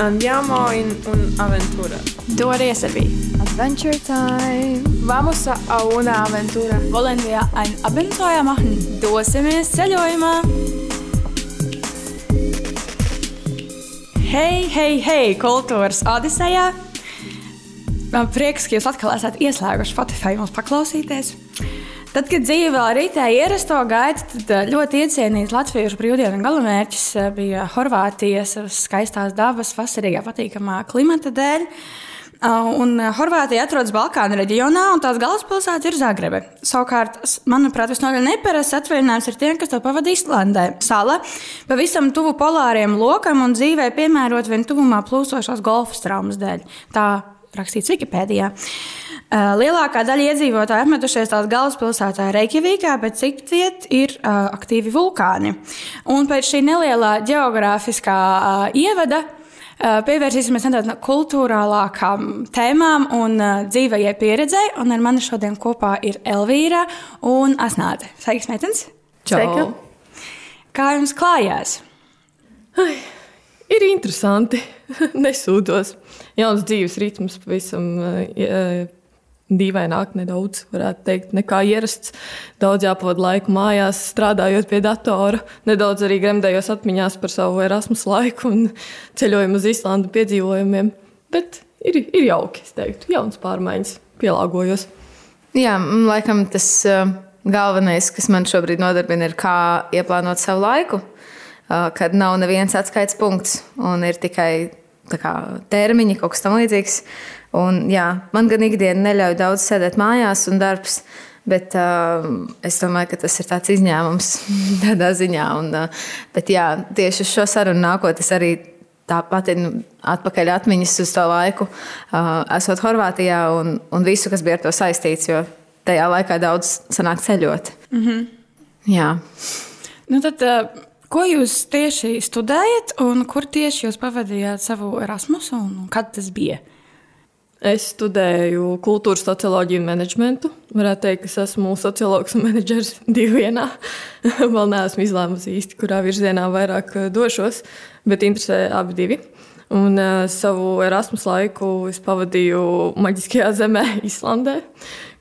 Andiamo in un'avventura. Dove servi? Adventure Time! Vamos a una aventura. Wollen wir ein Abenteuer machen? Dosimies ceļojumā! Hei, hei, hei, kultūras Odisejā! Man prieks, ka jūs atkal esat ieslēguši Spotify mums paklausīties. Tad, kad dzīve vēl rītēja ierasto gaitu, tad eh, ļoti iecienīts Latvijas brīvdienu galamērķis eh, bija Horvātijas skaistās dabas, vasarīgā, patīkamā klimata dēļ. Uh, un Horvātija atrodas Balkānu reģionā, un tās galvaspilsēta ir Zagrebe. Savukārt, manuprāt, visnotaļ neparasts atvaļinājums ir tiem, kas to pavadīja Islandē. Sala pavisam tuvu polāriem lokam un dzīvē piemērot vien tuvumā plūstošās golfa traumas dēļ. Tā rakstīts Wikipēdijā. Uh, lielākā daļa iedzīvotāju apmetušies tās galvaspilsētā Reikjavīkā, bet citviet ir uh, aktīvi vulkāni. Un pēc šī nelielā geogrāfiskā uh, ievada pievērsīsimies nedaudz kultūrālākām tēmām un dzīvajai pieredzei. Un ar mani šodien kopā ir Elvīra un Asnāte. Sveiks, meitenes! Sveika. Kā jums klājās? Ir interesanti. Nesūdos. Jauns dzīves ritms pavisam uh, dīvaināk nedaudz, varētu teikt, nekā ierasts. Daudz jāpavada laiku mājās, strādājot pie datora. Nedaudz arī gremdējos atmiņās par savu Erasmus laiku un ceļojumu uz Islandu piedzīvojumiem. Bet ir, ir jauki, es teiktu, jauns pārmaiņas, pielāgojos. Jā, laikam tas uh, galvenais, kas man šobrīd nodarbina, ir kā ieplānot savu laiku, kad nav neviens atskaites punkts un ir tikai kā, termiņi, kaut kas tamlīdzīgs. Un, jā, man gan ikdiena neļauj daudz sēdēt mājās un darbs. Bet uh, es domāju, ka tas ir tāds izņēmums tādā ziņā. Un, uh, bet jā, tieši uz šo sarunu nākotnē arī tāpat nu, atpakaļ atmiņas uz to laiku, uh, esot Horvātijā un, un visu, kas bija ar to saistīts. Jo tajā laikā daudz sanāk ceļot. Mm -hmm. Jā. Nu tad, uh, ko jūs tieši studējat un kur tieši jūs pavadījāt savu Erasmus un kad tas bija? Es studēju kultūras socioloģiju un menedžmentu. Varētu teikt, ka es esmu sociologs un menedžers divu vienā. Vēl neesmu izlēmusi īsti, kurā virzienā vairāk eh, došos, bet interesē abi divi. Un uh, savu Erasmus laiku es pavadīju maģiskajā zemē, Islandē,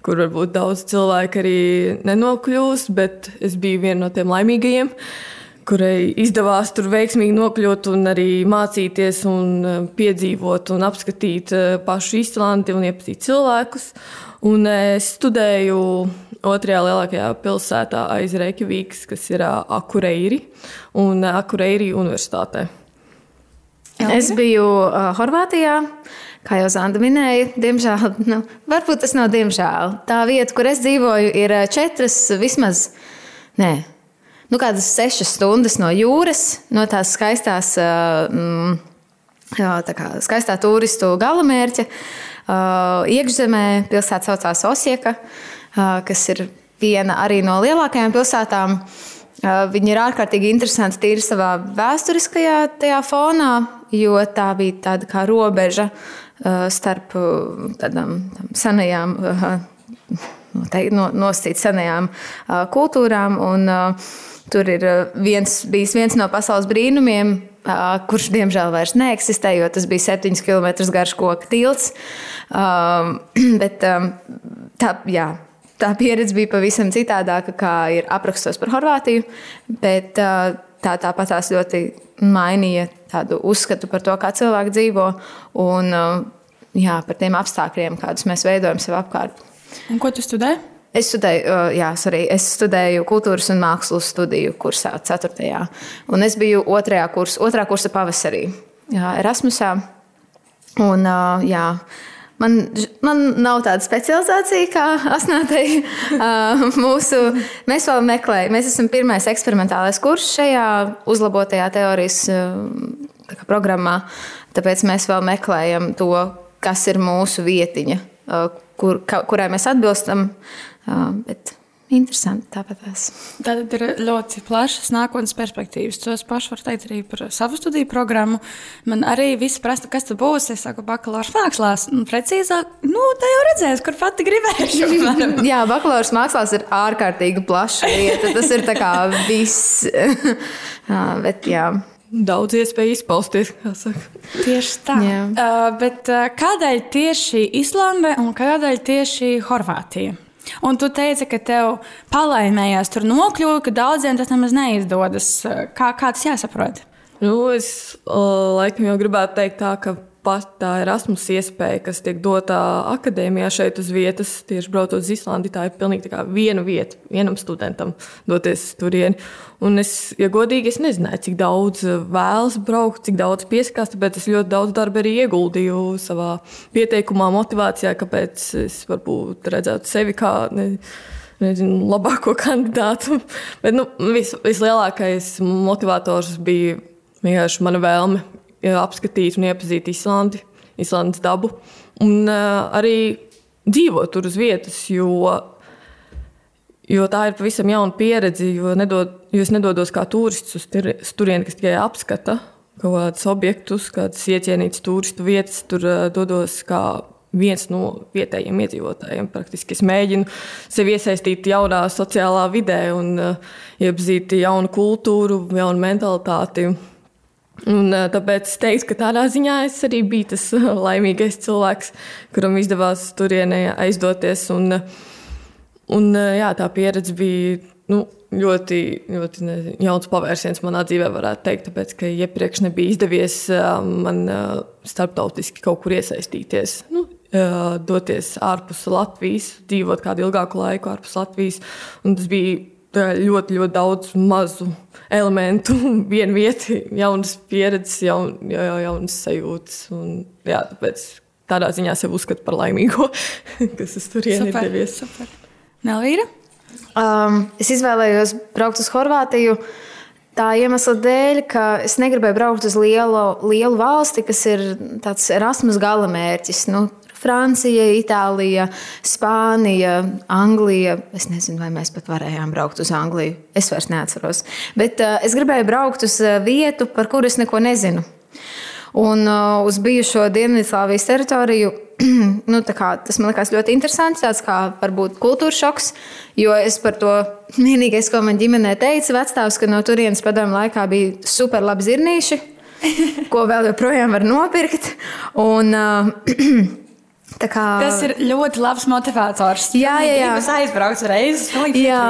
kur varbūt daudz cilvēku arī nenokļūs, bet es biju viena no tiem laimīgajiem. Uh, kurai izdevās tur veiksmīgi nokļūt un arī mācīties, un eh, piedzīvot un apskatīt eh, pašu Islandi un iepazīt cilvēkus. Un eh, es studēju otrajā lielākajā pilsētā aiz Reikjavīkas, kas ir Akureiri un Akureiri universitātē. Es biju uh, Horvātijā. Kā jau Zanda minēja, diemžēl, nu, varbūt tas nav diemžēl. Tā vieta, kur es dzīvoju, ir četras vismaz. Nē, nu, kādas sešas stundas no jūras, no tās skaistās, mm, tā kā skaistā turistu galamērķa. Iekšzemē pilsēta saucās Osieka, kas ir viena arī no lielākajām pilsētām. Viņa ir ārkārtīgi interesanta tīri savā vēsturiskajā fonā, jo tā bija tāda kā robeža starp tādām senajām, no, nosacīt senajām kultūrām. Un, Tur ir uh, viens, bijis viens no pasaules brīnumiem, uh, kurš diemžēl vairs neeksistē, jo tas bija 7 km garš koka tilts. Um, bet um, tā, jā, tā pieredze bija pavisam citādāka, kā ir aprakstos par Horvātiju. Bet uh, tā tāpat tās ļoti mainīja tādu uzskatu par to, kā cilvēki dzīvo un jā, par tiem apstākļiem, kādus mēs veidojam sev apkārt. Un ko tu studēji? Es studēju, jā, sorry, es studēju kultūras un mākslas studiju kursā, 4. Un es biju otrajā kursa, otrā kursa pavasarī, jā, Erasmusā. Un, jā, man, man nav tāda specializācija kā asnātei. Mūsu, mēs vēl meklējam, mēs esam pirmais eksperimentālais kurs šajā uzlabotajā teorijas programmā. Tāpēc mēs vēl meklējam to, kas ir mūsu vietiņa, kur, kurai mēs atbilstam. Bet interesanti tāpat. Tātad ir ļoti plašas nākotnes perspektīvas. To es pašu varu teikt arī par savu studiju programmu. Man arī viss prasa, kas tas būs. Es saku, bakalaura mākslās. Un precīzāk, nu, tā jau redzēs, kur pati gribēšu. jā, bakalaura mākslās ir ārkārtīgi plaša lieta. Tas ir tā kā viss. Bet, jā. daudz iespēju izpausties. Tieši tā. Uh, bet, uh, kādēļ tieši Islande un kādēļ tieši Horvātija? Un tu teici, ka tev palaimējās tur nokļūt, ka daudziem tas nemaz neizdodas. Kā, kā tas jāsaprot? Nu, es uh, laikam jau gribētu teikt tā, ka pat tā Erasmus iespēja, kas tiek dota akadēmijā šeit uz vietas, tieši braucot uz Islandi, tā ir pilnīgi tā viena vieta vienam studentam doties turieni. Un es, ja godīgi, es nezināju, cik daudz vēlas braukt, cik daudz piesakās, tāpēc es ļoti daudz darba arī ieguldīju savā pieteikumā, motivācijā, kāpēc es varbūt redzētu sevi kā. Ne, nezinu, labāko kandidātu. Bet nu, vis, vislielākais motivators bija vienkārši mana vēlme apskatīt un iepazīt Islandi, Islandes dabu un uh, arī dzīvot tur uz vietas. Jo, jo tā ir pavisam jauna pieredze, jo, nedod, jo es nedodos kā turists uz turieni, kas tikai apskata kaut kādus objektus, kādas iecienītas turistu vietas. Tur uh, dodos kā viens no vietējiem iedzīvotājiem. Praktiski es mēģinu sevi iesaistīt jaunā sociālā vidē un uh, iepazīt jaunu kultūru, jaunu mentalitāti. Un, tāpēc es teiktu, ka tādā ziņā es arī biju tas laimīgais cilvēks, kuram izdevās turienē aizdoties. Un, un, jā, tā pieredze bija nu, ļoti, ļoti nezinu, jauns pavērsiens manā dzīvē, varētu teikt. Tāpēc, ka iepriekš nebija izdevies man starptautiski kaut kur iesaistīties. Nu, doties ārpus Latvijas, dzīvot kādu ilgāku laiku ārpus Latvijas. Tas bija ļoti, ļoti daudz mazu elementu, viena vieta, jaunas pieredzes, jaun, ja, jaunas sajūtas. Un, jā, tāpēc tādā ziņā sev uzskatu par laimīgo, kas uz turieni ir devies. Nelvīra? Um, es izvēlējos braukt uz Horvātiju. Tā iemesla dēļ, ka es negribēju braukt uz lielu, lielu valsti, kas ir tāds Erasmus galamērķis. Nu, Francija, Itālija, Spānija, Anglija. Es nezinu, vai mēs pat varējām braukt uz Angliju. Es vairs neatceros. Bet uh, es gribēju braukt uz eh, vietu, par kuru es neko nezinu. Un uh, uz bijušo Dienvidslāvijas teritoriju nu, kā, tas man liekas ļoti interesants. Tāds kā varbūt kultūras šoks, jo es par to vienīgais, ko man ģimenē teica, vecāks, ka no turienes padomu laikā bija super labi zirnīši, ko vēl joprojām var nopirkt. Un, uh, Kā... Tas ir ļoti labs motivators. Jā, jā, jā. Es aizbraucu reizes, jā.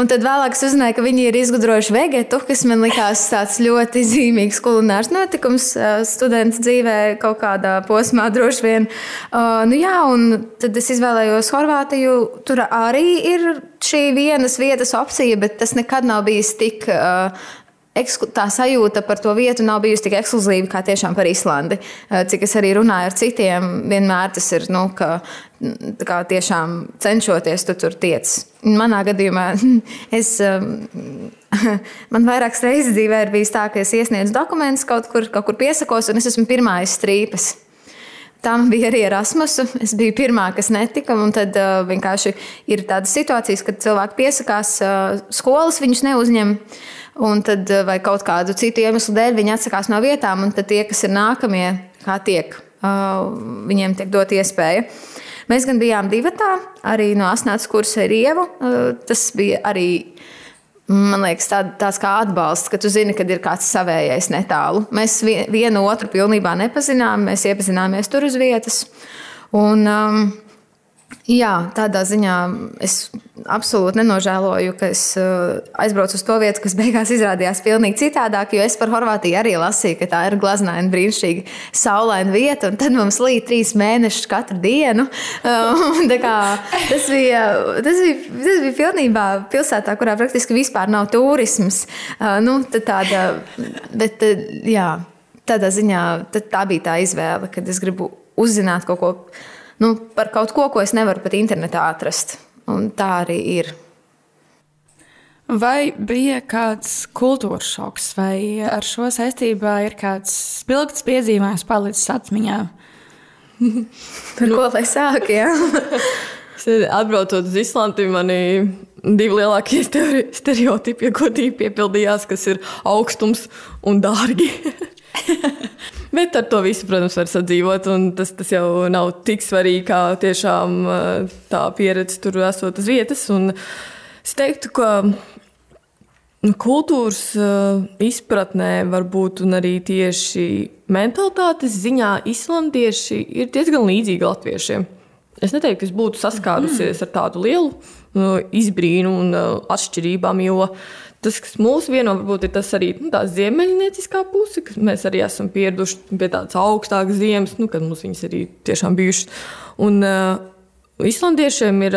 Un tad vēlāk uzzināju, ka viņi ir izgudrojuši vegetu, kas man likās tāds ļoti zīmīgs kulinārs notikums studenta dzīvē kaut kādā posmā droši vien. Uh, nu jā, un tad es izvēlējos Horvātiju. Tur arī ir šī vienas vietas opcija, bet tas nekad nav bijis tik uh, tā sajūta par to vietu nav bijusi tik ekskluzīva kā tiešām par Islandi. Eh, cik es arī runāju ar citiem, vienmēr tas ir, nu, ka kā tiešām cenšoties, tu tur tiec. Manā gadījumā es, ehm, man vairākas reizes dzīvē ir bijis tā, ka es iesniedzu dokumentus kaut kur, kaut kur piesakos, un es esmu pirmā strīpas. Tam bija arī Erasmus. Es biju pirmā, kas netika. Tad uh, vienkārši ir tādas situācijas, kad cilvēki piesakās, uh, skolas viņus neuzņem. Un tad, uh, vai kaut kādu citu iemeslu dēļ, viņi atsakās no vietām, un tad tie, kas ir nākamie, kā tiek, uh, viņiem tiek dot iespēja. Mēs gan bijām divi tā, arī no asnāts kursa ar Ievu. Uh, tas bija arī Man liekas, tā, tāds kā atbalsts, ka tu zini, kad ir kāds savējais netālu. Mēs vienu otru pilnībā nepazinām, mēs iepazināmies tur uz vietas. Un, um, Jā, tādā ziņā es absolūti nenožēloju, ka es uh, aizbraucu uz to vietu, kas beigās izrādījās pavisam citādāk. Jo es par Horvātiju arī lasīju, ka tā ir glaznaina, brīnišķīga, saulaina vieta, tad mums līdz trīs mēnešus katru dienu. Uh, kā, tas, bija, tas, bija, tas bija pilnībā pilsētā, kurā praktiski vispār nav turisms. Uh, nu, tāda, bet, jā, tādā ziņā tā bija tā izvēle, kad es gribu uzzināt kaut ko nu, par kaut ko, ko es nevaru pat internetā atrast. Un tā arī ir. Vai bija kāds kultūras šoks, vai ar šo saistībā ir kāds spilgts piedzīvojums palicis atmiņā? Par ko lai sāk? Atbraucot uz Islandi, manī divi lielākie stereotipi, ko tīri piepildījās, kas ir augstums un dārgi. Bet ar to visu, protams, var sadzīvot. Tas, tas jau nav tik svarīgi, kā tiešām tā pieredze tur esot uz vietas. Un es teiktu, ka kultūras uh, izpratnē, varbūt arī tieši mentalitātes ziņā, islandieši ir diezgan līdzīgi latviešiem. Es neteiktu, ka es būtu saskārusies mm. ar tādu lielu izbrīnu un atšķirībām, jo tas, kas mūs vieno, varbūt ir tas arī nu, tā ziemeļnieciskā puse, ka mēs arī esam pieraduši pie tādas augstākas ziemas, nu, kad mums viņas arī tiešām bijušas. Un, uh, Islandiešiem ir,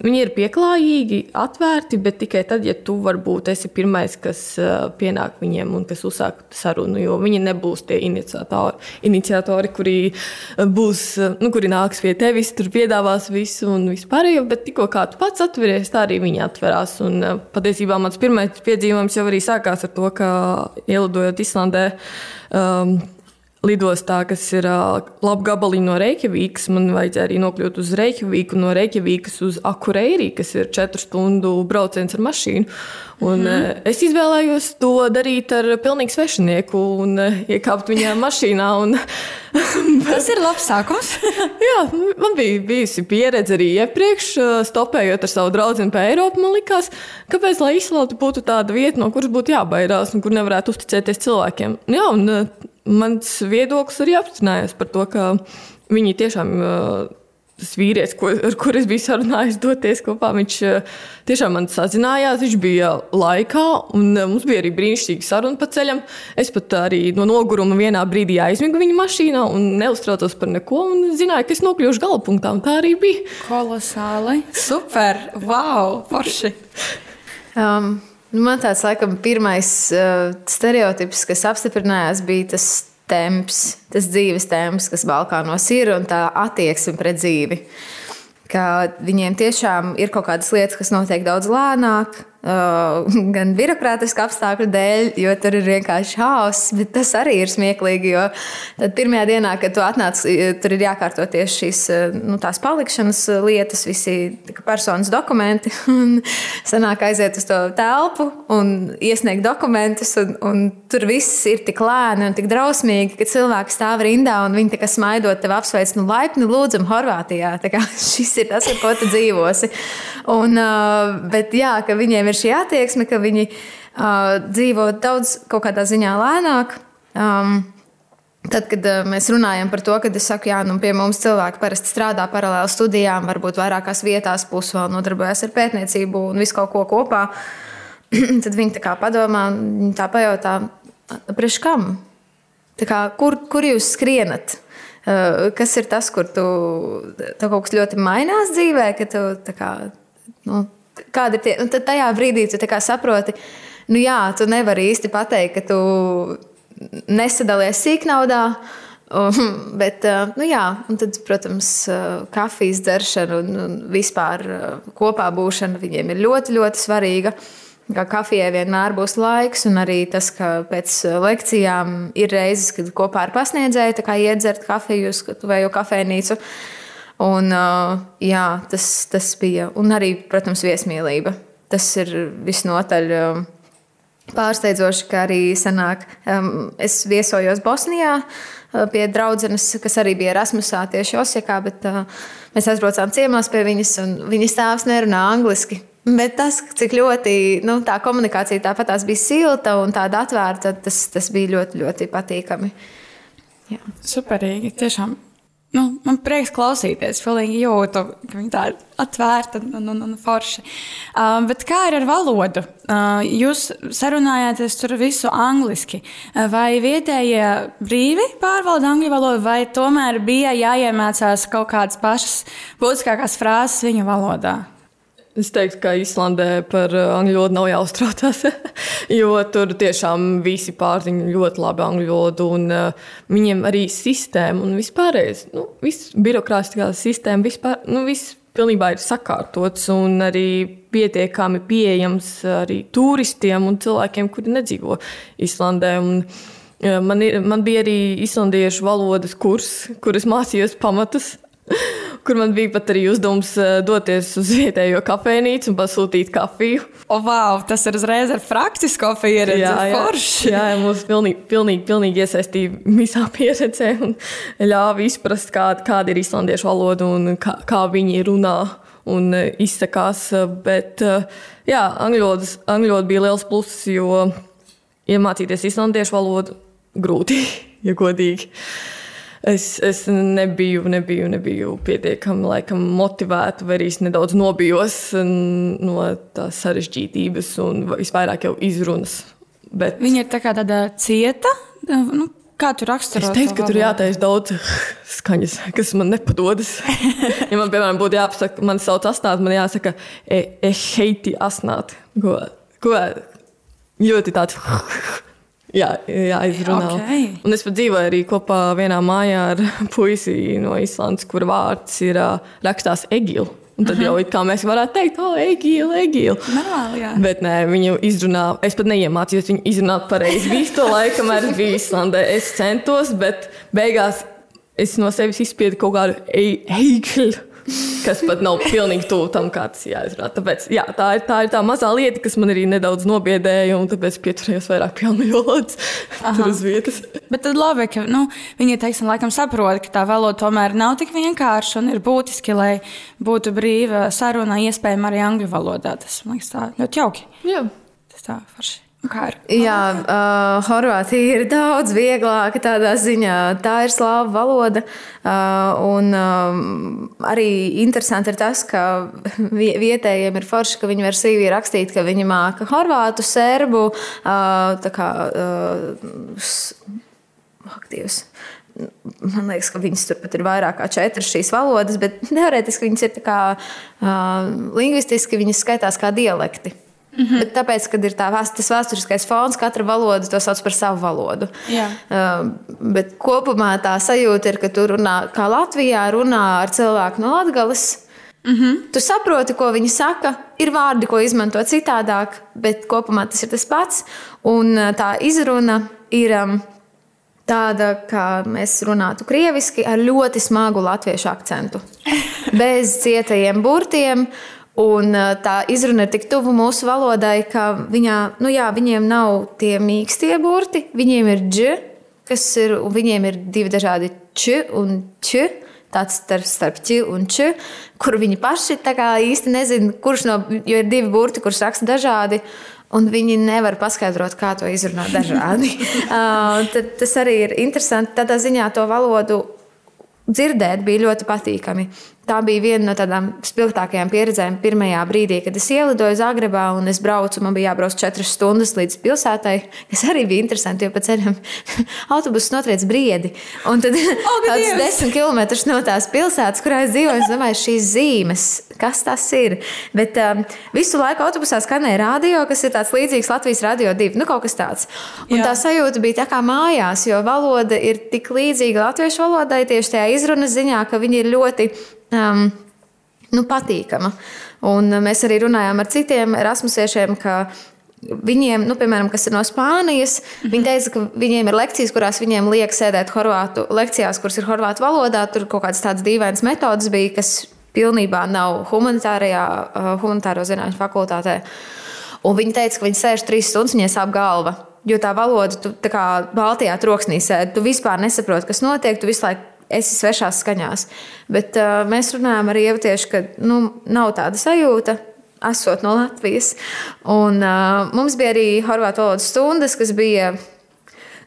viņi ir pieklājīgi, atvērti, bet tikai tad, ja tu varbūt esi pirmais, kas pienāk viņiem un kas uzsāk sarunu. Jo viņi nebūs tie iniciatori, iniciatori kuri, būs, nu, kuri nāks pie tevis, tur piedāvās visu un vispārējo. Bet tikko kā tu pats atveries, tā arī viņi atverās. Un, patiesībā mans pirmais piedzīvojums jau arī sākās ar to, ka ielidojot Islandē. Um, lidostā, kas ir labi gabaliņi no Reikjavīkas. Man vajadzēja arī nokļūt uz Reikjavīku, no Reikjavīkas uz Akureirī, kas ir četru stundu brauciens ar mašīnu. Un, mm. uh, es izvēlējos to darīt ar pilnīgi svešinieku un uh, iekāpt viņā mašīnā. Un, Tas ir labs sākums. jā, man bija bijusi pieredze arī iepriekš, stopējot ar savu draugu pa Eiropu. Man liekas, kāpēc lai Islanda būtu tāda vieta, no kuras būtu jābaidās un kur nevarētu uzticēties cilvēkiem. Jā, un, mans viedoklis arī apstiprinājās par to, ka viņi tiešām. Tas vīrietis, ko, ar kuriem es biju sarunājis, doties kopā, viņš tiešām man sazinājās. Viņš bija laikā, un mums bija arī brīnišķīga saruna pa ceļam. Es pat arī no noguruma vienā brīdī aizmigu viņa mašīnā un neuztraucos par neko. Un zināju, ka es nokļūšu gala punktā, un tā arī bija. Kolosāli! Super! Wow! Forši! Um, Nu, man tāds laikam pirmais uh, stereotips, kas apstiprinājās, bija tas temps, tas dzīves temps, kas Balkānos ir un tā attieksme pret dzīvi. Ka viņiem tiešām ir kaut kādas lietas, kas notiek daudz lēnāk, Uh, gan birokrātisku apstākļu dēļ, jo tur ir vienkārši haoss, bet tas arī ir smieklīgi. Jo pirmajā dienā, kad tu atnāc, tur ir jākārto tieši šīs nu, palikšanas lietas, visi personas dokumenti. Sanāk aiziet uz to telpu un iesniegt dokumentus, un, un tur viss ir tik lēni un tik drausmīgi, ka cilvēki stāv rindā un viņi tā kā smaidot tevi apsveic, nu laipni lūdzam Horvātijā. Šis ir tas, ar ko tu dzīvosi. Un, bet jā, ka viņiem ir šī attieksme, ka viņi dzīvo daudz kaut kādā ziņā lēnāk. Um, Tad, kad mēs runājam par to, ka es saku, jā, nu, pie mums cilvēki parasti strādā paralēli studijām, varbūt vairākās vietās, plus vēl nodarbojas ar pētniecību un visu kaut ko kopā, tad viņi tā kā padomā, viņi tā pajautā, priekš kam? Kā, kur, kur jūs skrienat? Kas ir tas, kur tu, kaut kas ļoti mainās dzīvē, ka tu kā, nu, kādi ir tie. Un tad tajā brīdī tu saproti, nu jā, tu nevari īsti pateikt, ka tu nesadalies sīknaudā. Bet, nu jā, un tad, protams, kafijas dzeršana un, un vispār kopā būšana viņiem ir ļoti, ļoti svarīga. Kā kafijai vienmēr būs laiks, un arī tas, ka pēc lekcijām ir reizes, kad kopā ar pasniedzēju iedzert kafiju vai kafejnīcu. Uh, Un, jā, tas, tas bija. Un arī, protams, viesmīlība. Tas ir visnotaļ pārsteidzoši, ka arī sanāk, es viesojos Bosnijā pie draudzenes, kas arī bija Erasmusā tieši Osekā, bet mēs aizbraucām ciemos pie viņas, un viņas tēvs nerunā angliski. Bet tas, cik ļoti nu, tā komunikācija tāpat bija silta un tāda atvērta, tas, tas bija ļoti, ļoti patīkami. Jā. Superīgi, tiešām Nu, man prieks klausīties. Pilnīgi jūtu, ka viņi tāda atvērta un, un, un forša. Uh, bet kā ir ar valodu? Uh, jūs sarunājāties tur visu angliski. Uh, vai vietējie brīvi pārvalda angļu valodu, vai tomēr bija jāiemācās kaut kādas pašas būtiskākās frāzes viņu valodā? Es teiktu, ka Islandē par uh, angļu valodu nav jāuztraucās, jo tur tiešām visi pārziņo ļoti labi angļu valodu, un uh, viņiem arī sistēma un vispārējais, nu, viss birokrātiskā sistēma, vispār, nu, viss pilnībā ir sakārtots un arī pietiekami pieejams arī turistiem un cilvēkiem, kuri nedzīvo Islandē. Un, uh, Man, ir, man bija arī islandiešu valodas kurs, kuras mācījos pamatus kur man bija pat arī uzdevums eh, doties uz vietējo kafejnīcu un pasūtīt kafiju. O, wow, tas ir uzreiz ar praktisko pieredzi. Jā, jā, jā, jā mums pilnīgi, pilnīgi, pilnīgi iesaistīja visā pieredzē un ļāva izprast, kāda, kāda ir islandiešu valoda un kā, kā viņi runā. un izsakās. Bet jā, angļu valoda bija liels pluss, jo iemācīties islandiešu valodu grūti, ja godīgi. Es, es nebiju, nebiju, nebiju pietiekami laikam, motivēta, vai arī es nedaudz nobijos no tās sarežģītības un visvairāk jau izrunas. Bet... Viņa ir tā tāda cieta. Nu, Kā tu raksturo? Es teiktu, ka tur jātaisa daudz skaņas, kas man nepadodas. ja man, piemēram, būtu jāpasaka, man sauc asnāt, man jāsaka, e, e heiti asnāt. Ko, ko ļoti tāds jā, jāizrunā. Okay. Un es pat dzīvoju arī kopā vienā mājā ar puisi no Islandes, kur vārds ir rakstās Egils. Un tad uh -huh. jau kā mēs varētu teikt, oh, Egīla, Egīla. Normāli, jā. Bet nē, viņu izrunā, es pat neiemācījos viņu izrunāt pareizi. Visu to laiku, kamēr es biju Islandē, es centos, bet beigās es no sevis izspiedu kaut kādu Egīlu kas pat nav pilnīgi tuvu tam, kā tas jāizrunā. Tāpēc jā, tā, ir, tā ir tā mazā lieta, kas man arī nedaudz nobiedēja, un tāpēc pieturējos vairāk pie valodas uz vietas. Bet tad labi, ka nu, viņi teiksim, laikam saprot, ka tā valoda tomēr nav tik vienkārša un ir būtiski, lai būtu brīva saruna iespējama arī angļu valodā. Tas man liekas tā ļoti jauki. Jā. Tas tā forši. Jā, uh, Horvātija ir daudz vieglāka tādā ziņā. Tā ir slāva valoda. Uh, un um, arī interesanti ir tas, ka vietējiem ir forši, ka viņi var sīvī rakstīt, ka viņi māca horvātu, serbu. Uh, kā, uh, aktīvs. Man liekas, ka viņas tur pat ir vairāk kā četras šīs valodas, bet teorētiski viņas ir kā uh, lingvistiski, viņas skaitās kā dialekti. Mm -hmm. Bet tāpēc, kad ir tā, tas vēsturiskais fons, katra valoda to sauc par savu valodu. Jā. Uh, bet kopumā tā sajūta ir, ka tu runā kā Latvijā, runā ar cilvēku no Latvijas. Mm -hmm. Tu saproti, ko viņi saka. Ir vārdi, ko izmanto citādāk, bet kopumā tas ir tas pats. Un uh, tā izruna ir um, tāda, kā mēs runātu krieviski, ar ļoti smagu latviešu akcentu. Bez cietajiem burtiem. Un tā izruna ir tik tuvu mūsu valodai, ka viņā, nu jā, viņiem nav tie mīkstie burti, viņiem ir dž, kas ir, un viņiem ir divi dažādi č un č. Tāds starp, starp č un č, kur viņi paši īsti nezina, kurš no, jo ir divi burti, kurus raksta dažādi. Un viņi nevar paskaidrot, kā to izrunāt dažādi. uh, tas arī ir interesanti. Tādā ziņā to valodu dzirdēt bija ļoti patīkami. Tā bija viena no tādām spilgtākajām pieredzēm pirmajā brīdī, kad es ielidoju Zagrebā un es braucu. Man bija jābrauc četras stundas līdz pilsētai. Tas arī bija interesanti, jo pa ceļam autobuss notriec briedi. Un tad oh, tāds desmit km no tās pilsētas, kurā es dzīvoju, es domāju, šīs zīmes, kas tas ir. Bet um, visu laiku autobusā skanēja radio, kas ir tāds līdzīgs Latvijas radio divi. Nu, kaut kas tāds. Un Jā. tā sajūta bija tā kā mājās, jo valoda ir tik līdzīga latviešu valodai tieši tajā izrunas ziņā, ka viņi ir ļoti um, nu, patīkama. Un mēs arī runājām ar citiem erasmusiešiem, ka Viņiem, nu, piemēram, kas ir no Spānijas, mm -hmm. viņi teica, ka viņiem ir lekcijas, kurās viņiem liek sēdēt horvātu lekcijās, kuras ir horvātu valodā. Tur kaut kādas tādas dīvainas metodas bija, kas pilnībā nav humanitārajā, uh, humanitāro zinātņu fakultātē. Un viņi teica, ka viņi sēž trīs stundas, viņai sāp galva. Jo tā valoda, tu tā kā Baltijā troksnī sēdi, tu vispār nesaproti, kas notiek, tu visu laiku esi svešās skaņās. Bet uh, mēs runājam arī tieši, ka nu, nav tāda sajūta. Esot no Latvijas. Un, uh, mums bija arī horvātu valodas stundas, kas bija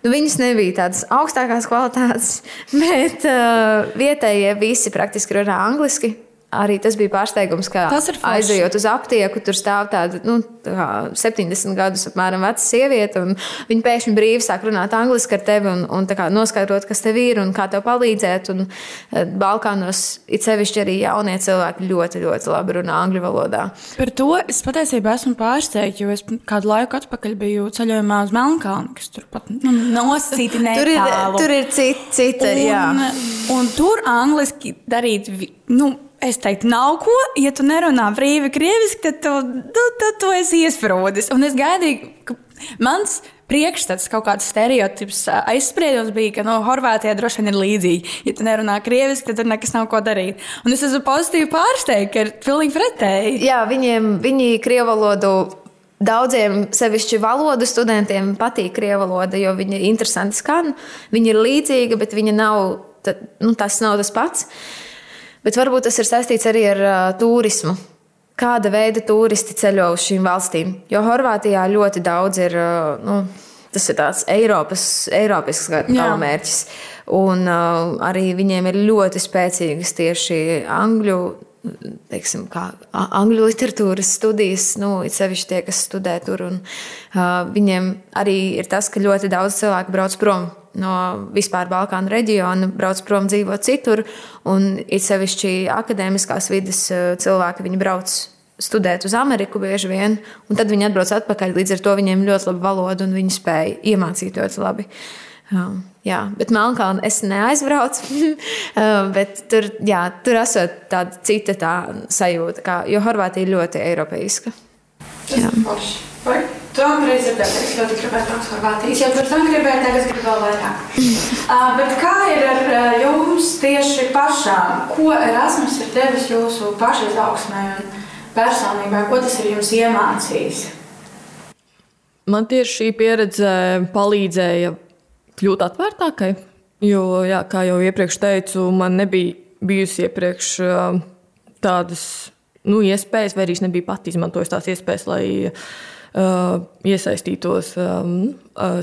Nu, viņas nebija tādas augstākās kvalitātes, bet uh, vietējie visi praktiski runā angliski. Arī tas bija pārsteigums, ka aizejot uz aptieku, tur stāv tāda nu, tā 70 gadus apmēram veca sieviete. Viņa pēkšņi brīvi sāk runāt angliski ar tevi un, un noskaidrot, kas tev ir un kā tev palīdzēt. Un, eh, Balkānos it sevišķi arī jaunie cilvēki ļoti, ļoti labi runā angļu valodā. Par to es patiesībā esmu pārsteigts, jo es kādu laiku atpakaļ biju ceļojumā uz Melnkalnu, kas turpat nu, nosacīti netālu. tur ir, tur ir cita, cita un, jā. Un tur angliski darīt. Nu, Es teiktu, nav ko. Ja tu nerunā brīvi krieviski, tad tu, tu, tad tu esi iesprūdis. Un es gaidīju, ka mans priekšstats, kaut kāds stereotips aizspriedums bija, ka no nu, Horvātijā droši vien ir līdzīgi. Ja tu nerunā krieviski, tad tur nekas nav ko darīt. Un es esmu pozitīvi pārsteigts, ka ir pilnīgi pretēji. Jā, viņiem, viņi krievu valodu. Daudziem, sevišķi valodu studentiem, patīk krievu valoda, jo viņa ir interesanti skan. Viņa ir līdzīga, bet viņa nav, nu, tas nav tas pats. Bet varbūt tas ir saistīts arī ar uh, turismu. Kāda veida turisti ceļo uz šīm valstīm? Jo Horvātijā ļoti daudz ir. Uh, nu, tas ir tāds Eiropas, Eiropas galamērķis. Un uh, arī viņiem ir ļoti spēcīgas tieši angļu teiksim, angļu literatūras studijas, nu, it sevišķi tie, kas studē tur. Un, uh, viņiem arī ir tas, ka ļoti daudz cilvēku brauc prom no vispār Balkānu reģiona, brauc prom dzīvot citur. Un it sevišķi akadēmiskās vidas cilvēki, viņi brauc studēt uz Ameriku bieži vien, un tad viņi atbrauc atpakaļ. Līdz ar to viņiem ļoti laba valoda un viņi spēja iemācīt ļoti labi. Um, jā, bet Melnkalnu es neaizbraucu. bet tur, jā, tur esot tāda cita tā sajūta, kā, jo Horvātija ļoti eiropeiska. Tas ir forši. Vai? Tu Andrej dzirdēji, es ļoti gribēju tās Horvātijas, jau pirms tam gribēju, tagad es gribu vēl vairāk. uh, bet kā ir ar uh, jums tieši pašām? Ko Erasmus ir devis jūsu pašizaugsmē un personībai? Ko tas ir jums iemācījis? Man tieši šī pieredze palīdzēja kļūt atvērtākai. Jo, jā, kā jau iepriekš teicu, man nebija bijusi iepriekš tādas nu, iespējas, vai arī es nebiju pati izmantojis tās iespējas, lai uh, iesaistītos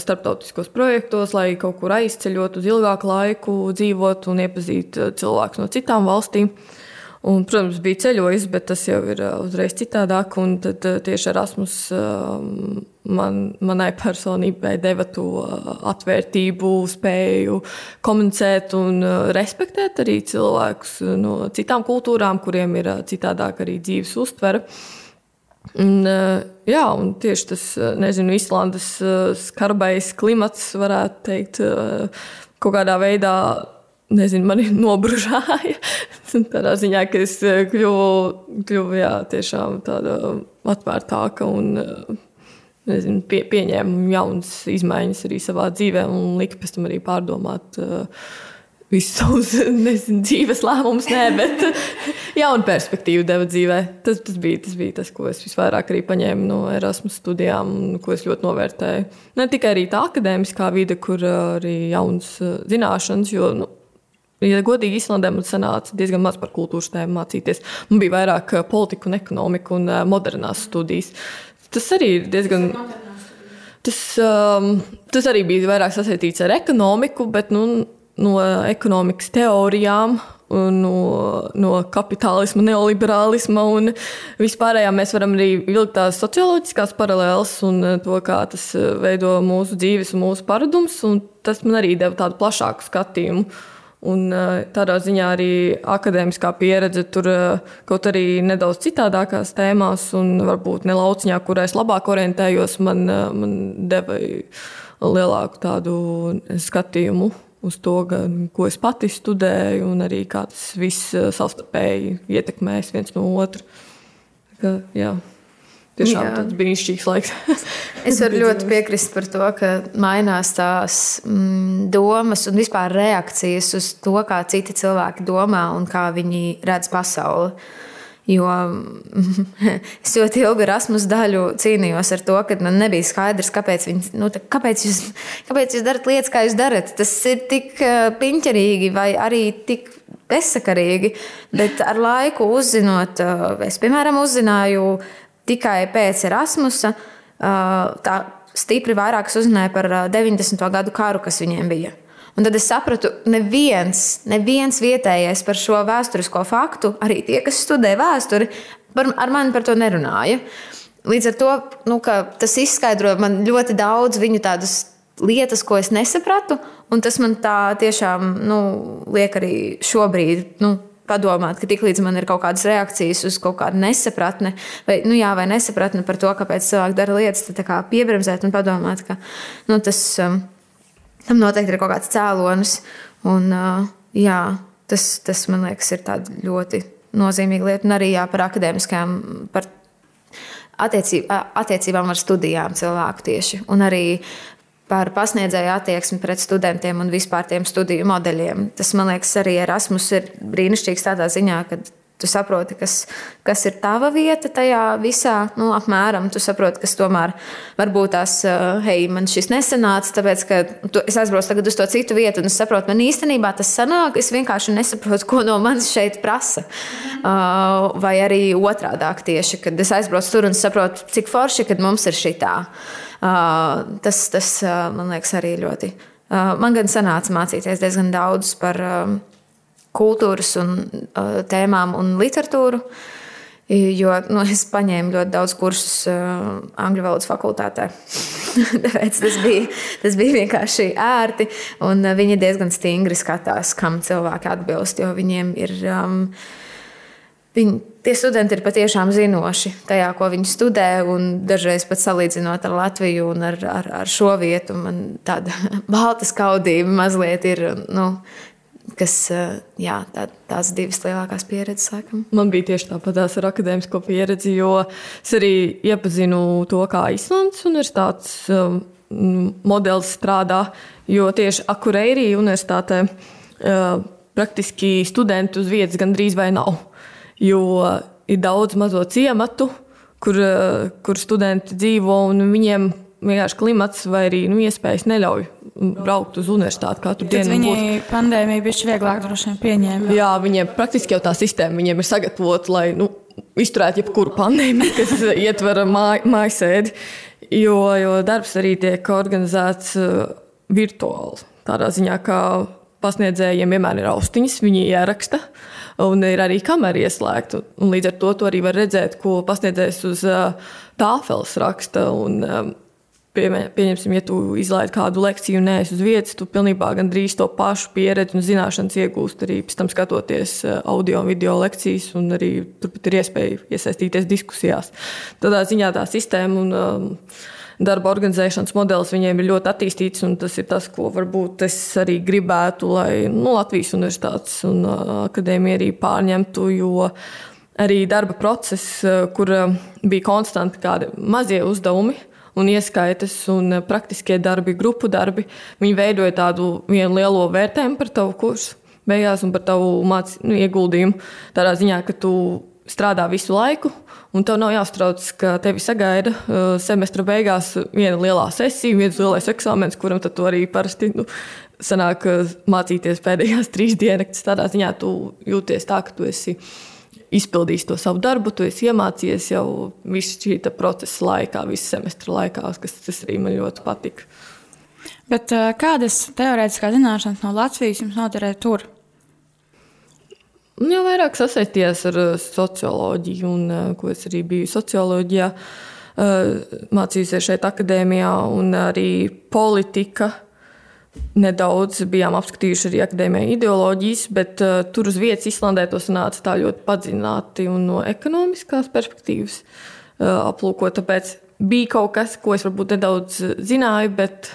starptautiskos projektos, lai kaut kur aizceļot uz ilgāku laiku, dzīvot un iepazīt cilvēkus no citām valstīm. Uh, Un, protams, bija ceļojis, bet tas jau ir uzreiz citādāk. Tad tieši Erasmus man, manai personībai deva to atvērtību, spēju komunicēt un respektēt arī cilvēkus no citām kultūrām, kuriem ir citādāk arī dzīves uztvere. Un, jā, un tieši tas, nezinu, Islandes skarbais klimats, varētu teikt, kaut kādā veidā nezinu, mani nobružāja. Tādā ziņā, ka es eh, kļuvu, kļuvu jā, tiešām tāda atvērtāka un eh, nezinu, pie, pieņēmu jaunas izmaiņas arī savā dzīvē un lika pēc tam arī pārdomāt. Uh, visus savus nezinu, dzīves lēmumus, nē, bet jaunu perspektīvu deva dzīvē. Tas, tas, bija, tas bija tas, ko es visvairāk arī paņēmu no Erasmus studijām, ko es ļoti novērtēju. Ne tikai tā akadēmiskā vide, kur arī jaunas zināšanas, jo nu, Ja godīgi, Islandē man sanāca diezgan maz par kultūras tēmu mācīties. Man bija vairāk eh, politika un ekonomika un modernās studijas. Tas arī ir diezgan. Tas, um, tas arī bija vairāk sasaistīts ar ekonomiku, bet nu, no ekonomikas teorijām, no, no kapitālisma, neoliberālisma un vispārējā mēs varam arī vilkt tās socioloģiskās paralēles un eh, to, kā tas veido mūsu dzīves un mūsu paradumus. Tas man arī deva tādu plašāku skatījumu. Un, eh, tādā ziņā arī akadēmiskā pieredze tur eh, kaut arī nedaudz citādākās tēmās, un varbūt ne lauciņā, kurā es labāk orientējos, man, eh, man deva lielāku tādu skatījumu uz to, gan, ko es pati studēju, un arī kā tas viss savstarpēji ietekmēs viens no otra. Ka, jā. Tiešām Jā. tāds brīnišķīgs laiks. es varu ļoti piekrist par to, ka mainās tās mm, domas un vispār reakcijas uz to, kā citi cilvēki domā un kā viņi redz pasauli. Jo es ļoti ilgu Erasmus daļu cīnījos ar to, ka man nebija skaidrs, kāpēc, viņi, nu, tā, kāpēc, jūs, kāpēc jūs darat lietas, kā jūs darat. Tas ir tik piņķerīgi vai arī tik bezsakarīgi. Bet ar laiku uzzinot, es piemēram uzzināju tikai pēc Erasmusa tā stipri vairāk uzzināja par 90. gadu karu, kas viņiem bija. Un tad es sapratu, ka neviens, neviens vietējais par šo vēsturisko faktu, arī tie, kas studē vēsturi, par, ar mani par to nerunāja. Līdz ar to nu, tas izskaidro man ļoti daudz viņu tādas lietas, ko es nesapratu, tas man tā tiešām nu, liek arī šobrīd. Nu, padomāt, ka tiklīdz man ir kaut kādas reakcijas uz kaut kādu nesapratni, vai, nu, jā, vai nesapratni par to, kāpēc cilvēki dara lietas, tad piebremzēt un padomāt, ka nu, tas um, tam noteikti ir kaut kāds cēlonis. Un, uh, jā, tas, tas man liekas, ir ļoti nozīmīga lieta. Un arī jā, par akadēmiskajām, par attiecībā, attiecībām ar studijām cilvēku tieši. Un arī par pasniedzēju attieksmi pret studentiem un vispār tiem studiju modeļiem. Tas, man liekas, arī Erasmus ir brīnišķīgs tādā ziņā, ka Tu saproti, kas, kas ir tava vieta tajā visā, nu, apmēram. Tu saproti, kas tomēr varbūt tās, hei, man šis nesanāca, tāpēc, ka tu, es aizbraucu tagad uz to citu vietu, un es saprotu, man īstenībā tas sanāk. Es vienkārši nesaprotu, ko no manis šeit prasa. Uh, vai arī otrādāk tieši, kad es aizbraucu tur un saprotu, cik forši, kad mums ir šī tā. Uh, tas, tas man liekas, arī ļoti. Man gan sanāca mācīties diezgan daudz par. Kultūras un uh, tēmām un literatūru. Jo nu, es paņēmu ļoti daudz kursus uh, angļu valodas fakultātē. Tāpēc tas bija, tas bija vienkārši ērti. Uh, viņi diezgan stingri skatās, kam cilvēki atbilst. Jo viņiem ir. Um, viņi, tie studenti ir patiešām zinoši tajā, ko viņi studē. Dažreiz pat salīdzinot ar Latviju un ar, ar, ar šo vietu, man tāda balta skaudība mazliet ir. Nu, kas eh, jā, tā, tās divas lielākās pieredzes. Laikam. Man bija tieši tāpat ar akadēmisko pieredzi, jo es arī iepazinu to, kā Islandes universitātes um, modelis strādā. Jo tieši Akureyri universitātē uh, praktiski studentu uz vietas gandrīz vai nav. Jo ir daudz mazo ciematu, kur, uh, kur studenti dzīvo un viņiem vienkārši klimats vai arī nu, iespējas neļauj braukt uz universitāti katru Tad dienu. Viņi būt... pandēmiju bija vieglāk droši vien pieņēma. Jā, viņiem praktiski jau tā sistēma viņiem ir sagatavota, lai nu, izturētu jebkuru pandēmiju, kas ietver māj, mājasēdi. Jo, jo darbs arī tiek organizēts uh, virtuāli. Tādā ziņā, ka pasniedzējiem vienmēr ir austiņas, viņi ieraksta. Un ir arī kamera ieslēgta. Līdz ar to, to arī var redzēt, ko pasniedzējs uz uh, tāfeles raksta. Un, um, pieņemsim, ja tu izlaidi kādu lekciju un neesi uz vietas, tu pilnībā gandrīz to pašu pieredzi un zināšanas iegūst arī pēc tam skatoties eh, audio un video lekcijas, un arī turpat ir iespēja iesaistīties diskusijās. Tādā ziņā tā sistēma un um, darba organizēšanas modelis viņiem ir ļoti attīstīts, un tas ir tas, ko varbūt es arī gribētu, lai nu, Latvijas universitātes un uh, akadēmija arī pārņemtu, jo arī darba process, uh, kur uh, bija konstanti kādi mazie uzdevumi, un ieskaitas un eh, praktiskie darbi, grupu darbi. Viņi veidoja tādu vienu lielo vērtējumu par tavu kursu beigās un par tavu māc, nu, ieguldījumu. Tādā ziņā, ka tu strādā visu laiku, un tev nav jāuztrauc, ka tevi sagaida uh, semestra beigās viena lielā sesija, viens lielais eksāmens, kuram tu arī parasti nu, sanāk uh, mācīties pēdējās trīs dienas. Tādā ziņā tu jūties tā, ka tu esi izpildījis to savu darbu, tu esi iemācījies jau visu šī procesa laikā, visu semestra laikā, kas tas arī man ļoti patika. Bet, uh, kādas teorētiskās zināšanas no Latvijas jums noderēja tur? Jau vairāk sasaisties ar socioloģiju, un ko es arī biju socioloģijā, mācījusies šeit, akadēmijā, un arī politika nedaudz bijām apskatījuši arī akadēmijas ideoloģijas, bet uh, tur uz vietas Islandē to sanāca tā ļoti padziļināti un no ekonomiskās perspektīvas uh, aplūkot. Tāpēc bija kaut kas, ko es varbūt nedaudz zināju, bet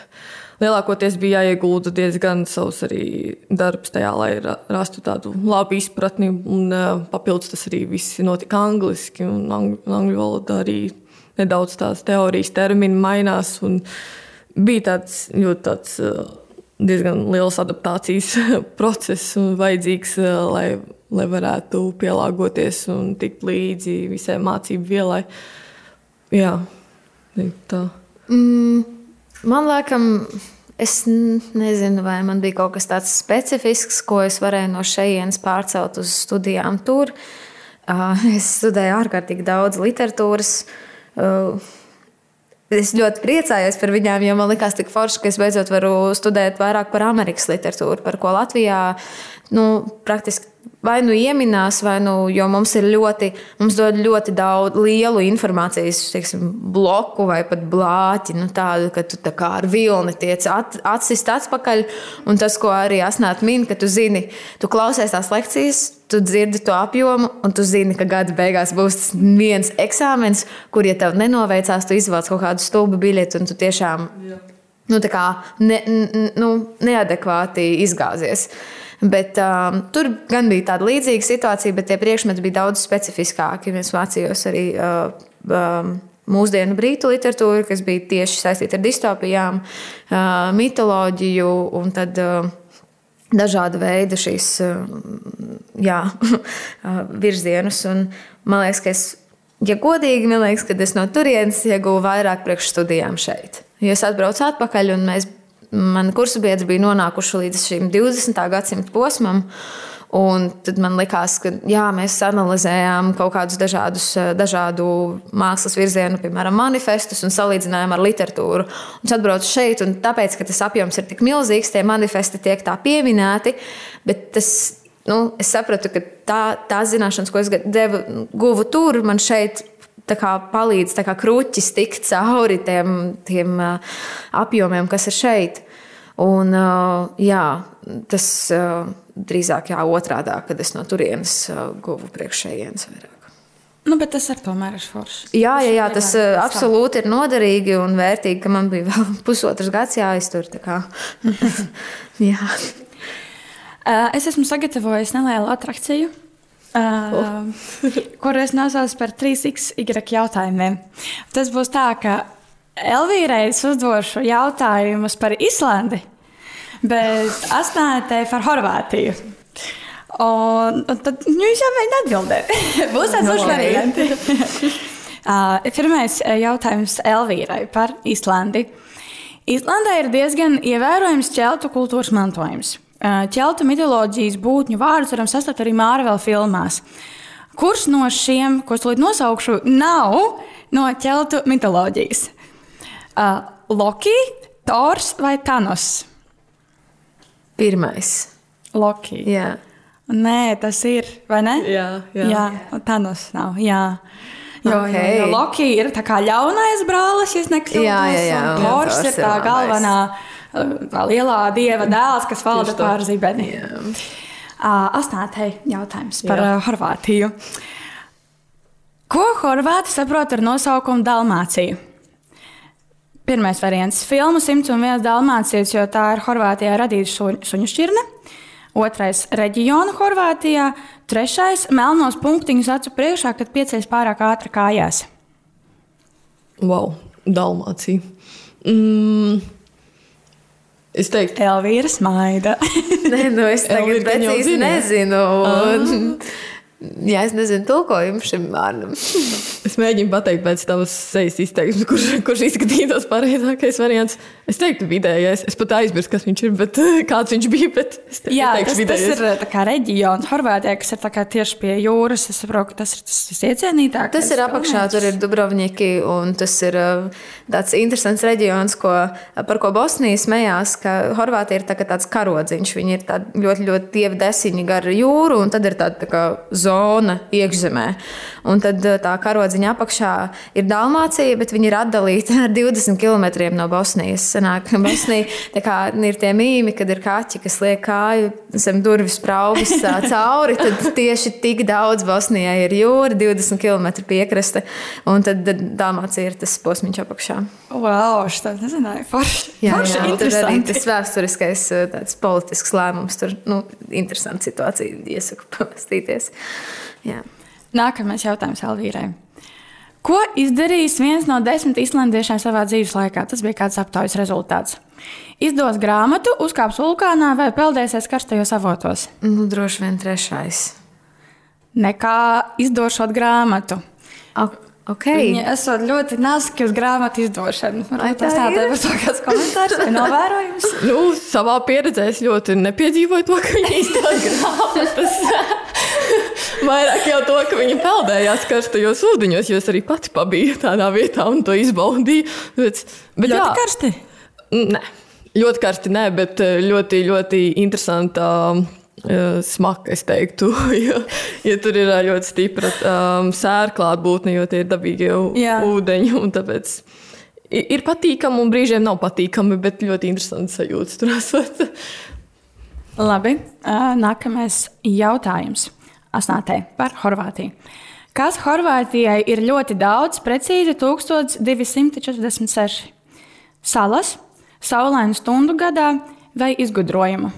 lielākoties bija jāiegulda diezgan savs arī darbs tajā, lai rastu tādu labu izpratni. Un, uh, papildus tas arī viss notika angliski, un angļu, angļu valodā arī nedaudz tās teorijas termini mainās. Bija tāds ļoti tāds, uh, diezgan liels adaptācijas process vajadzīgs, eh, lai, lai varētu pielāgoties un tikt līdzi visai mācību vielai. Jā, tā. Mm, man liekas, es nezinu, vai man bija kaut kas tāds specifisks, ko es varēju no šejienes pārcelt uz studijām tur. Ah, es studēju ārkārtīgi daudz literatūras. Es ļoti priecājos par viņiem, jo man liekas, tik forši, ka es beidzot varu studēt vairāk par Amerikas literatūru, par ko Latvijā nu, praktiski vai nu ieminās, vai nu, jo mums ir ļoti, mums dod ļoti daudz lielu informācijas teiksim, bloku vai pat blāķi, nu, tādu, ka tu tā kā ar vilni tiec at, atsist atpakaļ. Un tas, ko arī Asnāt min, ka tu zini, tu klausies tās lekcijas, tu dzirdi to apjomu, un tu zini, ka gada beigās būs viens eksāmens, kur, ja tev nenoveicās, tu izvēlies kaut kādu stulbu biļeti, un tu tiešām nu, ne, nu, neadekvāti izgāzies. Bet, um, tur gan bija tāda līdzīga situācija, bet tie priekšmeti bija daudz specifiskāki. Es mācījos arī uh, um, mūsdienu brītu literatūru, kas bija tieši saistīta ar distopijām, uh, mitoloģiju un tad. Uh, Dažāda veida šīs uh, jā, virzienus. Un man liekas, ka es, ja godīgi, man liekas, ka es no turienes ieguvu vairāk priekš studijām šeit. Jo es atbraucu atpakaļ, un mēs, mani kursu biedri bija nonākuši līdz šim 20. gadsimta posmam. Un tad man likās, ka jā, mēs analizējām kaut kādus dažādus, dažādu mākslas virzienu, piemēram, manifestus un salīdzinājām ar literatūru. Un es atbraucu šeit, un tāpēc, ka tas apjoms ir tik milzīgs, tie manifesti tiek tā pieminēti, bet tas nu, es sapratu, ka tā, tā zināšanas, ko es devu, guvu tur, man šeit kā, palīdz kā kruķis tikt cauri tiem, tiem apjomiem, kas ir šeit. Un, jā, tas drīzāk jā, otrādi, kad es no turienes guvu priekšējienes vairāk. Nu, bet tas ar tomēr ir forši. Jā, jā, jā tas uh, absolūti ir noderīgi un vērtīgi, ka man bija vēl pusotrs gads jāiztur. jā. Es esmu sagatavojis nelielu attrakciju, uh, oh. kuru es nosaucu par 3XY jautājumiem. Tas būs tā, ka Elvīrai es uzdošu jautājumus par Islandi, bet Astnētai par Horvātiju. Un, un tad jūs jau mēģināt atbildēt. Būs tāds no, variants. pirmais jautājums Elvīrai par Islandi. Islandē ir diezgan ievērojams ķeltu kultūras mantojums. Ķeltu mitoloģijas būtņu vārdus varam sastapt arī Mārvela filmās. Kurš no šiem, ko es līdz nosaukšu, nav no ķeltu mitoloģijas? Uh, Loki, Tors vai Thanos? Pirmais. Loki. Jā. Nē, tas ir, vai ne? Jā, jā. jā Thanos nav. Jā. Jo, okay. jo, jo Loki ir tā kā ļaunais brālis, ja nekļūdos. Jā, jā, jā. Tors ir tā galvenā. Lielā dieva dēls, kas valda pār zibeni. Astotnē jautājums par Jā. Horvātiju. Ko Horvāti saprot ar nosaukumu Dalmācija? Pirmais variants - filmu 101 Dalmācijas, jo tā ir Horvātijā radīta suņu, suņu šķirne. Otrais - reģionu Horvātijā. Trešais - melnos punktiņus acu priekšā, kad piecēs pārāk ātri kājās. Wow, Dalmācija. Mm. Es teiktu, Elvīra smaida. Nē, nu es tagad precīzi nezinu. Un, Jā, es nezinu, tulkojumu šim vārdam. es mēģinu pateikt pēc tavas sejas izteiksmes, kurš, kurš izskatītos pareizākais variants. Es teiktu, vidējais. Es pat aizmirsu, kas viņš ir, bet kāds viņš bija. Es te, Jā, es tas, vidējais. tas ir kā reģions Horvātijā, kas ir tieši pie jūras. Es saprotu, tas ir tas visiecienītākais. Tas ir apakšā, tur ir Dubrovniki, un tas ir tāds interesants reģions, ko, par ko Bosnija smējās, ka Horvātija ir tā, tāds karodziņš. Viņi ir ļoti, ļoti dievi desiņi gar jūru, un tad ir tāda tā kā zona zona iekšzemē. Un tad eh, tā karodziņa apakšā ir Dalmācija, bet viņi ir atdalīti ar 20 km no Bosnijas. Sanāk, Bosnija kā, ir tie mīmi, kad ir kaķi, kas liek kāju zem durvju spraugas cauri. Tad tieši tik daudz Bosnijai ir jūra, 20 km piekraste, un tad Dalmācija ir tas posms apakšā. Wow, tas nezināju. Forši. Jā, forši jā tad arī tas vēsturiskais tāds politisks lēmums. Tur nu, interesanti situācija, iesaku pastīties. Jā. Nākamais jautājums Elvīrai. Ko izdarījis viens no desmit islandiešiem savā dzīves laikā? Tas bija kāds aptaujas rezultāts. Izdos grāmatu, uzkāps vulkānā vai peldēsies karstajos avotos? Nu, droši vien trešais. Nekā izdošot grāmatu. Ok. Okay. Viņi esat ļoti naski uz grāmatu izdošanu. Varbūt tas tādā ir kāds komentārs vai novērojums. nu, savā pieredzē es ļoti nepiedzīvoju to, ka viņi izdoda grāmatas. Vairāk jau to, ka viņi peldējās karstajos ūdeņos, jo es arī pati pabiju tādā vietā un to izbaudīju. Bet, bet ļoti jā, karsti? Nē, ļoti karsti nē, bet eh, ļoti, ļoti interesanti. Eh, smaka, es teiktu, jo, jo tur ir eh, ļoti stipra um, sērklātbūtne, jo tie ir dabīgie ūdeņi. Tāpēc ir patīkami un brīžiem nav patīkami, bet ļoti interesanti sajūtas tur esot. Labi, nākamais jautājums Asnātei par Horvātiju. Kas Horvātijai ir ļoti daudz, precīzi 1246 salas, saulainu stundu gadā vai izgudrojumu?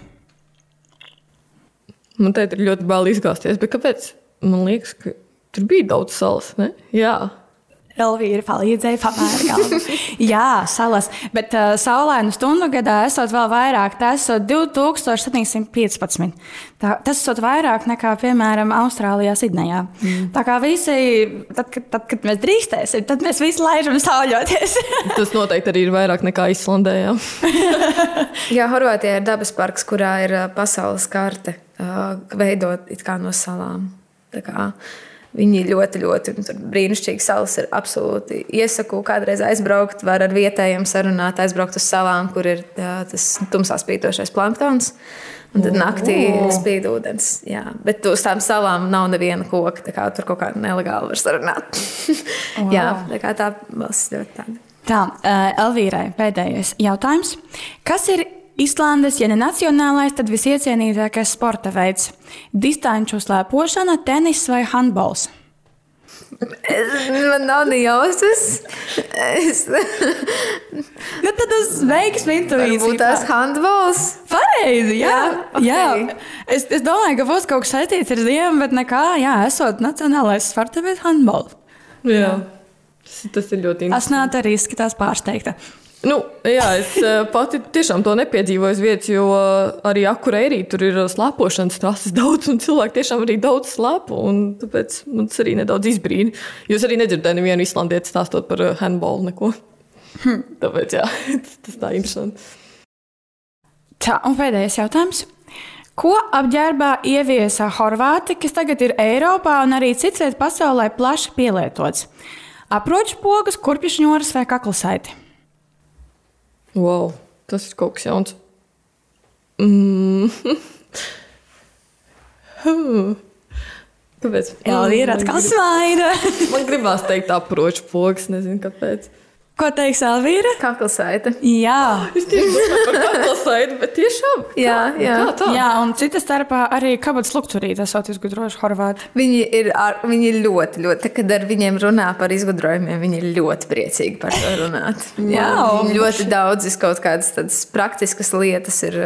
Man te ir ļoti bail izgāzties, bet kāpēc? Man liekas, ka tur bija daudz salas. Ne? Jā. Elvīra palīdzēja pamērt. Jā, salas. Bet uh, saulainu stundu gadā esot vēl vairāk, tas esot 2715. Tā, tas esot vairāk nekā, piemēram, Austrālijā, Sidnejā. Mm. Tā kā visi, tad, kad, tad, kad mēs drīkstēsim, tad mēs visi laižam sauļoties. tas noteikti arī ir vairāk nekā Islandē. Jā, jā Horvātijā ir dabas parks, kurā ir pasaules karte, uh, veidot no salām. Tā kā, uh, Viņi ļoti, ļoti brīnišķīgi salas ir absolūti. Iesaku kādreiz aizbraukt, var ar vietējiem sarunāt, aizbraukt uz salām, kur ir jā, tas tumsā spīdošais planktons. Un tad naktī spīd ūdens. Jā. Bet uz tām salām nav neviena koka. Kā tur kaut kā nelegāli var sarunāt. jā, tā kā tā valsts ļoti tāda. Tā, Elvīrai pēdējais jautājums. Kas ir Islandes, ja ne nacionālais, tad visiecienītākais sporta veids - distanču slēpošana, tenis vai handbols. Man nav ne jausmas. Es... nu, tad tas veiksmi intuīcija. Būtu tas handbols. Pareizi, jā. jā, okay. jā. Es, es domāju, ka būs kaut kas saistīts ar ziemu, bet nekā, jā, esot nacionālais sporta veids handbols. Jā. jā. Tas, tas ir ļoti interesanti. Asnāta arī izskatās pārsteigta. Nu, jā, es eh, pati tiešām to nepiedzīvoju vietas, jo arī akurēri tur ir slēpošanas trases daudz, un cilvēki tiešām arī daudz slēpo. Tāpēc man tas arī nedaudz izbrīna. Jūs arī nedzirdējāt nevienu islandieti stāstot par eh, handbolu neko. Hm. Tāpēc jā, tas tā interesanti. Tā, un pēdējais jautājums. Ko apģērbā ieviesa Horvāti, kas tagad ir Eiropā un arī citviet pasaulē plaši pielietots? Aproču pogas, kurpju šņuras vai kaklasaiti? Wow, tas ir kaut kas jauns. Mm. Kāpēc? Jā, ir atkal smaida. Man gribās teikt, aproču pogas, nezinu kāpēc. Ko teiks Elvīra? Kaklasaita. Jā, es tieši domāju par kaklasaiti, bet tiešām. Jā, jā. Kā tā? Jā, un cita starpā arī kabatas lukturīte esot izgudrojuši Horvāti. Viņi ir, ar, viņi ir ļoti, ļoti, kad ar viņiem runā par izgudrojumiem, viņi ir ļoti priecīgi par to runāt. jā, un ļoti daudz kaut kādas tādas praktiskas lietas ir,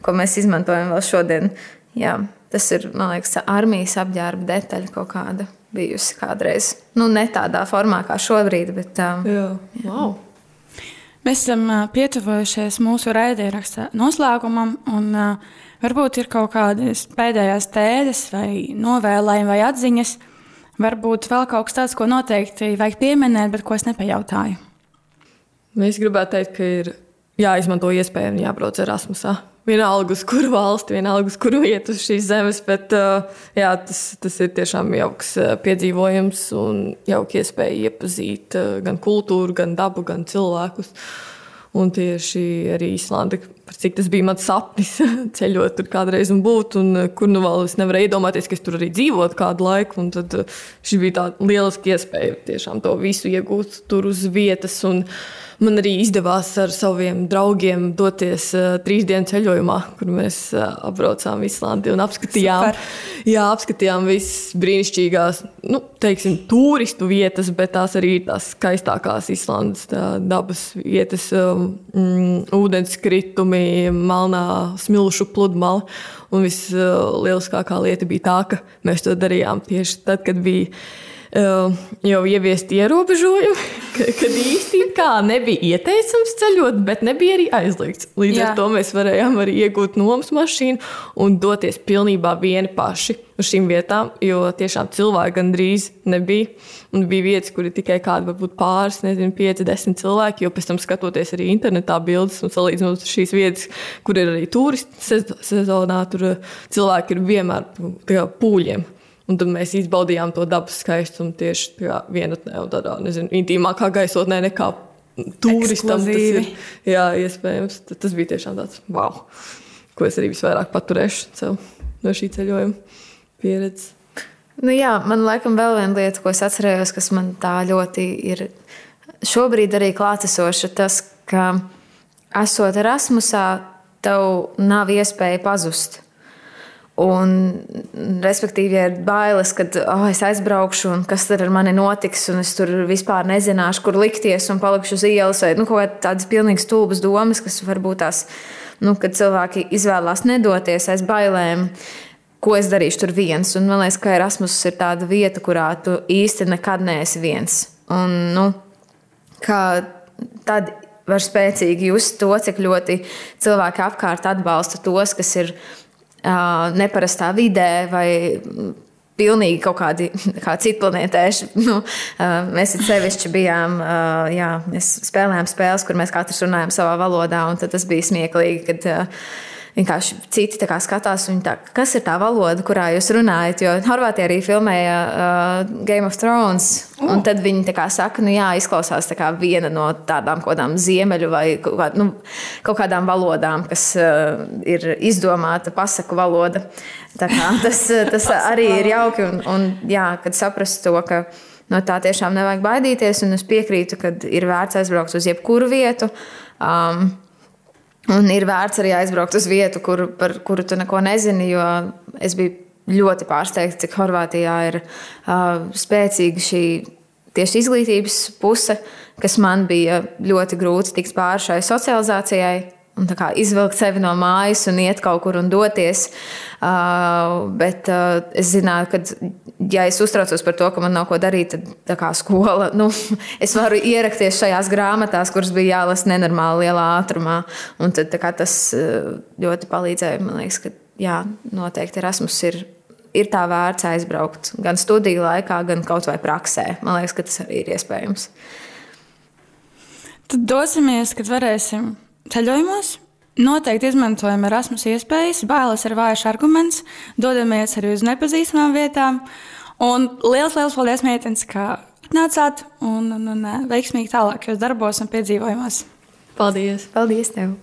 ko mēs izmantojam vēl šodien. Jā, tas ir, man liekas, armijas apģērba detaļa kaut kāda bijusi kādreiz. Nu, ne tādā formā kā šobrīd, bet tā. Jā, wow. Mēs esam pietuvojušies mūsu raidieraksta noslēgumam, un uh, varbūt ir kaut kādas pēdējās tēdes, vai novēlējumi, vai atziņas. Varbūt vēl kaut kas tāds, ko noteikti vajag pieminēt, bet ko es nepajautāju. Es gribētu teikt, ka ir jāizmanto iespēja un jābrauc Erasmusā vienalga uz kuru valsti, vienalga uz kuru vietu uz šīs zemes. Bet, uh, jā, tas, tas ir tiešām jauks uh, piedzīvojums un jauka iespēja iepazīt uh, gan kultūru, gan dabu, gan cilvēkus. Un tieši arī Īslanda, cik tas bija mans sapnis, ceļot tur kādreiz un būt, un kur nu vēl es nevarēju iedomāties, ka es tur arī dzīvotu kādu laiku. Tad šī bija tāda lieliska iespēja tiešām to visu iegūt tur uz vietas. Un, Man arī izdevās ar saviem draugiem doties uh, trīs dienu ceļojumā, kur mēs uh, apbraucām Islandi un apskatījām, Super. jā, apskatījām visas brīnišķīgās, nu, teiksim, turistu vietas, bet tās arī ir tās skaistākās Islandes tā, dabas vietas, um, mm, ūdenskritumi, melnā smilšu pludmale. Un vislielākā lieta bija tā, ka mēs to darījām tieši tad, kad bija jau ieviest ierobežojumi, kad īstenībā nebija ieteicams ceļot, bet nebija arī aizliegts. Līdz Jā. ar to mēs varējām arī iegūt nomas mašīnu un doties pilnībā vieni paši uz šīm vietām, jo tiešām cilvēki gandrīz nebija. Un bija vietas, kur ir tikai kādi, varbūt pāris, nezinu, pieci, desmit cilvēki. Jo pēc tam skatoties arī internetā bildes un salīdzinot šīs vietas, kur ir arī turistu sezonā, tur cilvēki ir vienmēr pūļiem. Un tad mēs izbaudījām to dabas skaistumu tieši vienotnē, un tādā nezinu, intīmākā gaisotnē nekā turistam. Ir jā, iespējams. Tas bija tiešām tāds wow, ko es arī visvairāk paturēšu sev no šī ceļojuma pieredzes. Nu jā, man laikam vēl viena lieta, ko es atcerējos, kas man tā ļoti ir šobrīd arī klātesoša, tas, ka esot Erasmusā, tev nav iespēja pazust. Un, respektīvi, ja ir bailes, ka oh, es aizbraukšu, un kas tad ar mani notiks, un es tur vispār nezināšu, kur likties, un palikšu uz ielas, vai nu, tādas pilnīgi stulbas domas, kas varbūt tās, nu, kad cilvēki izvēlās nedoties aiz bailēm. Ko es darīšu tur viens? Un man liekas, ka Erasmus ir tāda vieta, kurā tu īsti nekad neesi viens. Un, nu, tad var spēcīgi just to, cik ļoti cilvēki apkārt atbalsta tos, kas ir uh, neparastā vidē vai pilnīgi kaut kādi kā citplanētēši. Nu, mēs sevišķi bijām, jā, mēs spēlējām spēles, kur mēs katrs runājam savā valodā, un tas bija smieklīgi. Kad, vienkārši citi skatās, tā, kas ir tā valoda, kurā jūs runājat. Jo Horvātija arī filmēja uh, Game of Thrones. Uh. Un tad viņi kā, saka, ka nu, izklausās kā viena no tādām kaut kādām ziemeļu vai kā, nu, kaut kādām valodām, kas uh, ir izdomāta pasaku valoda. Tas, tas arī ir jauki. Un, un, jā, kad saprast to, ka no tā tiešām nevajag baidīties, un es piekrītu, ka ir vērts aizbraukt uz jebkuru vietu. Um, Un ir vērts arī aizbraukt uz vietu, kur, par kuru tu neko nezini. Jo es biju ļoti pārsteigts, cik Horvātijā ir uh, spēcīga šī tieši izglītības puse, kas man bija ļoti grūti tikt pāri šai socializācijai un izvilkt sevi no mājas un iet kaut kur un doties. Uh, bet uh, es zināju, ka, ja es uztraucos par to, ka man nav ko darīt, tad kā skola, nu, es varu ierakties šajās grāmatās, kuras bija jālasa nenormāli lielā ātrumā. Un tad, kā, tas ļoti palīdzēja. Man liekas, ka jā, noteikti Erasmus ir. Ir tā vērts aizbraukt gan studiju laikā, gan kaut vai praksē. Man liekas, ka tas arī ir iespējams. Tad dosimies, kad varēsim ceļojumos. Noteikti izmantojam Erasmus iespējas, bailes ir vājš arguments, dodamies arī uz nepazīstamām vietām. Un liels, liels paldies, meitenes, ka atnācāt un, un, un veiksmīgi tālākajos darbos un piedzīvojumos. Paldies! Paldies tev!